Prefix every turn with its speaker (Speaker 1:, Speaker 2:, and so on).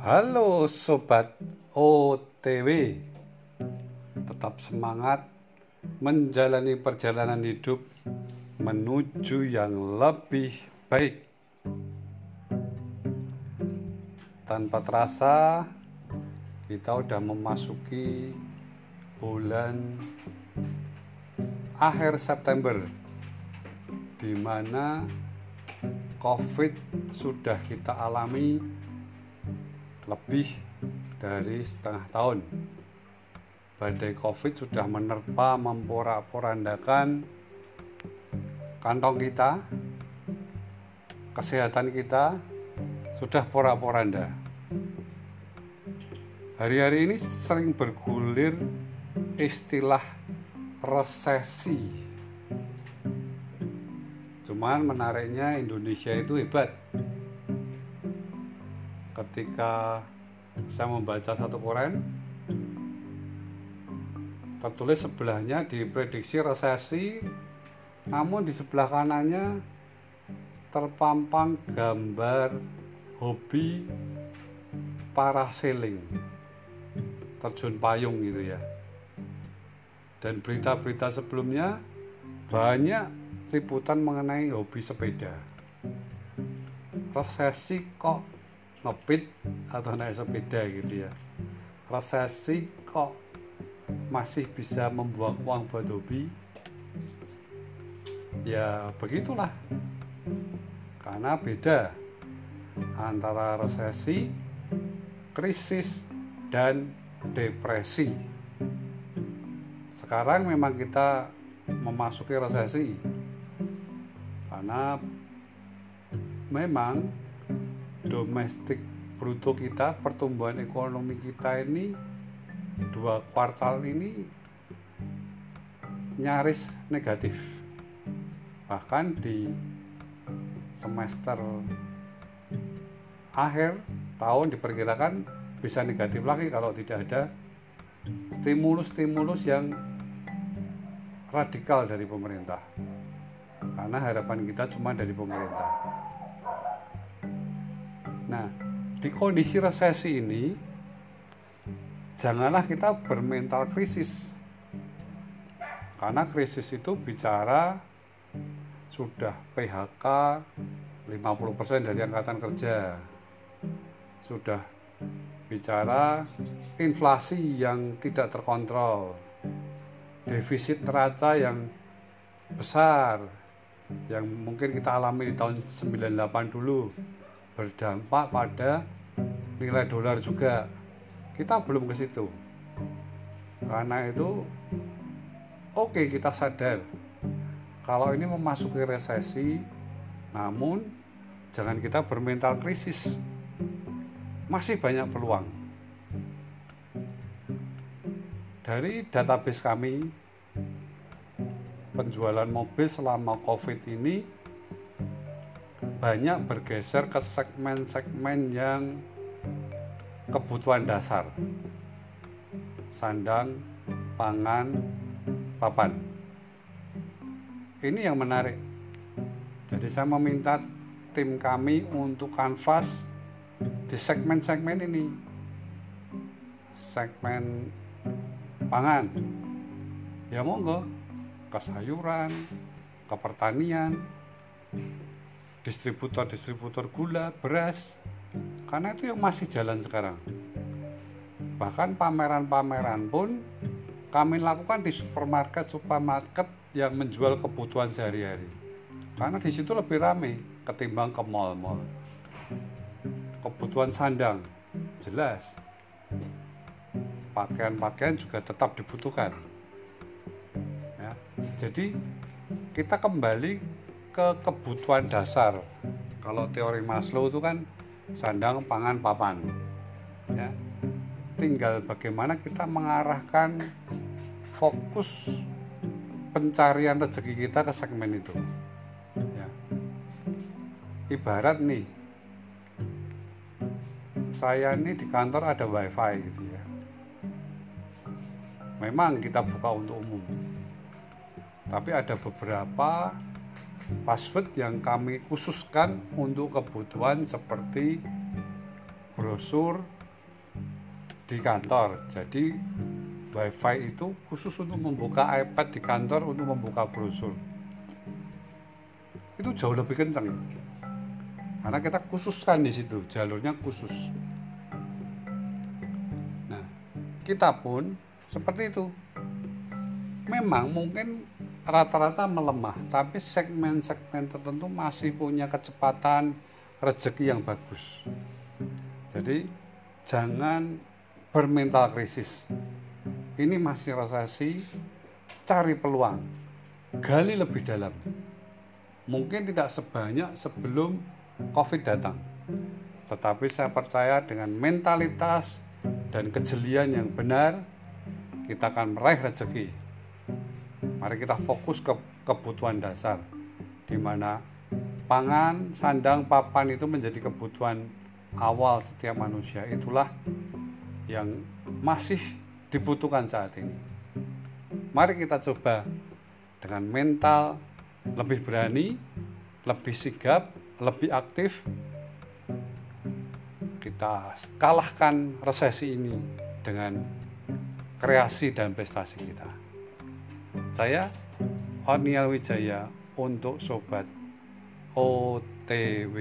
Speaker 1: Halo sobat OTW. Tetap semangat menjalani perjalanan hidup menuju yang lebih baik. Tanpa terasa kita sudah memasuki bulan akhir September di mana COVID sudah kita alami lebih dari setengah tahun. Badai COVID sudah menerpa memporak-porandakan kantong kita, kesehatan kita sudah porak-poranda. Hari-hari ini sering bergulir istilah resesi Cuman menariknya Indonesia itu hebat. Ketika saya membaca satu koran, tertulis sebelahnya diprediksi resesi, namun di sebelah kanannya terpampang gambar hobi parasailing, terjun payung gitu ya. Dan berita-berita sebelumnya banyak liputan mengenai hobi sepeda. Resesi kok ngepit atau naik sepeda gitu ya. Resesi kok masih bisa membuang uang buat hobi. Ya begitulah. Karena beda antara resesi, krisis, dan depresi. Sekarang memang kita memasuki resesi karena memang domestik bruto kita pertumbuhan ekonomi kita ini dua kuartal ini nyaris negatif bahkan di semester akhir tahun diperkirakan bisa negatif lagi kalau tidak ada stimulus-stimulus yang radikal dari pemerintah karena harapan kita cuma dari pemerintah. Nah, di kondisi resesi ini, janganlah kita bermental krisis. Karena krisis itu bicara sudah PHK 50% dari angkatan kerja. Sudah bicara inflasi yang tidak terkontrol. Defisit neraca yang besar yang mungkin kita alami di tahun 98 dulu berdampak pada nilai dolar juga. Kita belum ke situ. Karena itu oke okay, kita sadar kalau ini memasuki resesi namun jangan kita bermental krisis. Masih banyak peluang. Dari database kami penjualan mobil selama COVID ini banyak bergeser ke segmen-segmen yang kebutuhan dasar. Sandang, pangan, papan. Ini yang menarik. Jadi saya meminta tim kami untuk kanvas di segmen-segmen ini. Segmen pangan. Ya monggo, ke sayuran, ke pertanian, distributor-distributor gula, beras, karena itu yang masih jalan sekarang. Bahkan pameran-pameran pun kami lakukan di supermarket-supermarket yang menjual kebutuhan sehari-hari. Karena di situ lebih ramai ketimbang ke mall-mall. Kebutuhan sandang, jelas. Pakaian-pakaian juga tetap dibutuhkan jadi kita kembali ke kebutuhan dasar. Kalau teori Maslow itu kan sandang, pangan, papan. Ya. Tinggal bagaimana kita mengarahkan fokus pencarian rezeki kita ke segmen itu. Ya. Ibarat nih, saya ini di kantor ada wifi gitu ya. Memang kita buka untuk umum tapi ada beberapa password yang kami khususkan untuk kebutuhan seperti brosur di kantor. Jadi WiFi itu khusus untuk membuka iPad di kantor untuk membuka brosur. Itu jauh lebih kencang. Karena kita khususkan di situ, jalurnya khusus. Nah, kita pun seperti itu. Memang mungkin rata-rata melemah, tapi segmen-segmen tertentu masih punya kecepatan rezeki yang bagus. Jadi jangan bermental krisis. Ini masih resesi, cari peluang, gali lebih dalam. Mungkin tidak sebanyak sebelum COVID datang, tetapi saya percaya dengan mentalitas dan kejelian yang benar, kita akan meraih rezeki Mari kita fokus ke kebutuhan dasar, di mana pangan, sandang, papan itu menjadi kebutuhan awal setiap manusia. Itulah yang masih dibutuhkan saat ini. Mari kita coba dengan mental lebih berani, lebih sigap, lebih aktif. Kita kalahkan resesi ini dengan kreasi dan prestasi kita. Saya Onial Wijaya untuk Sobat OTW.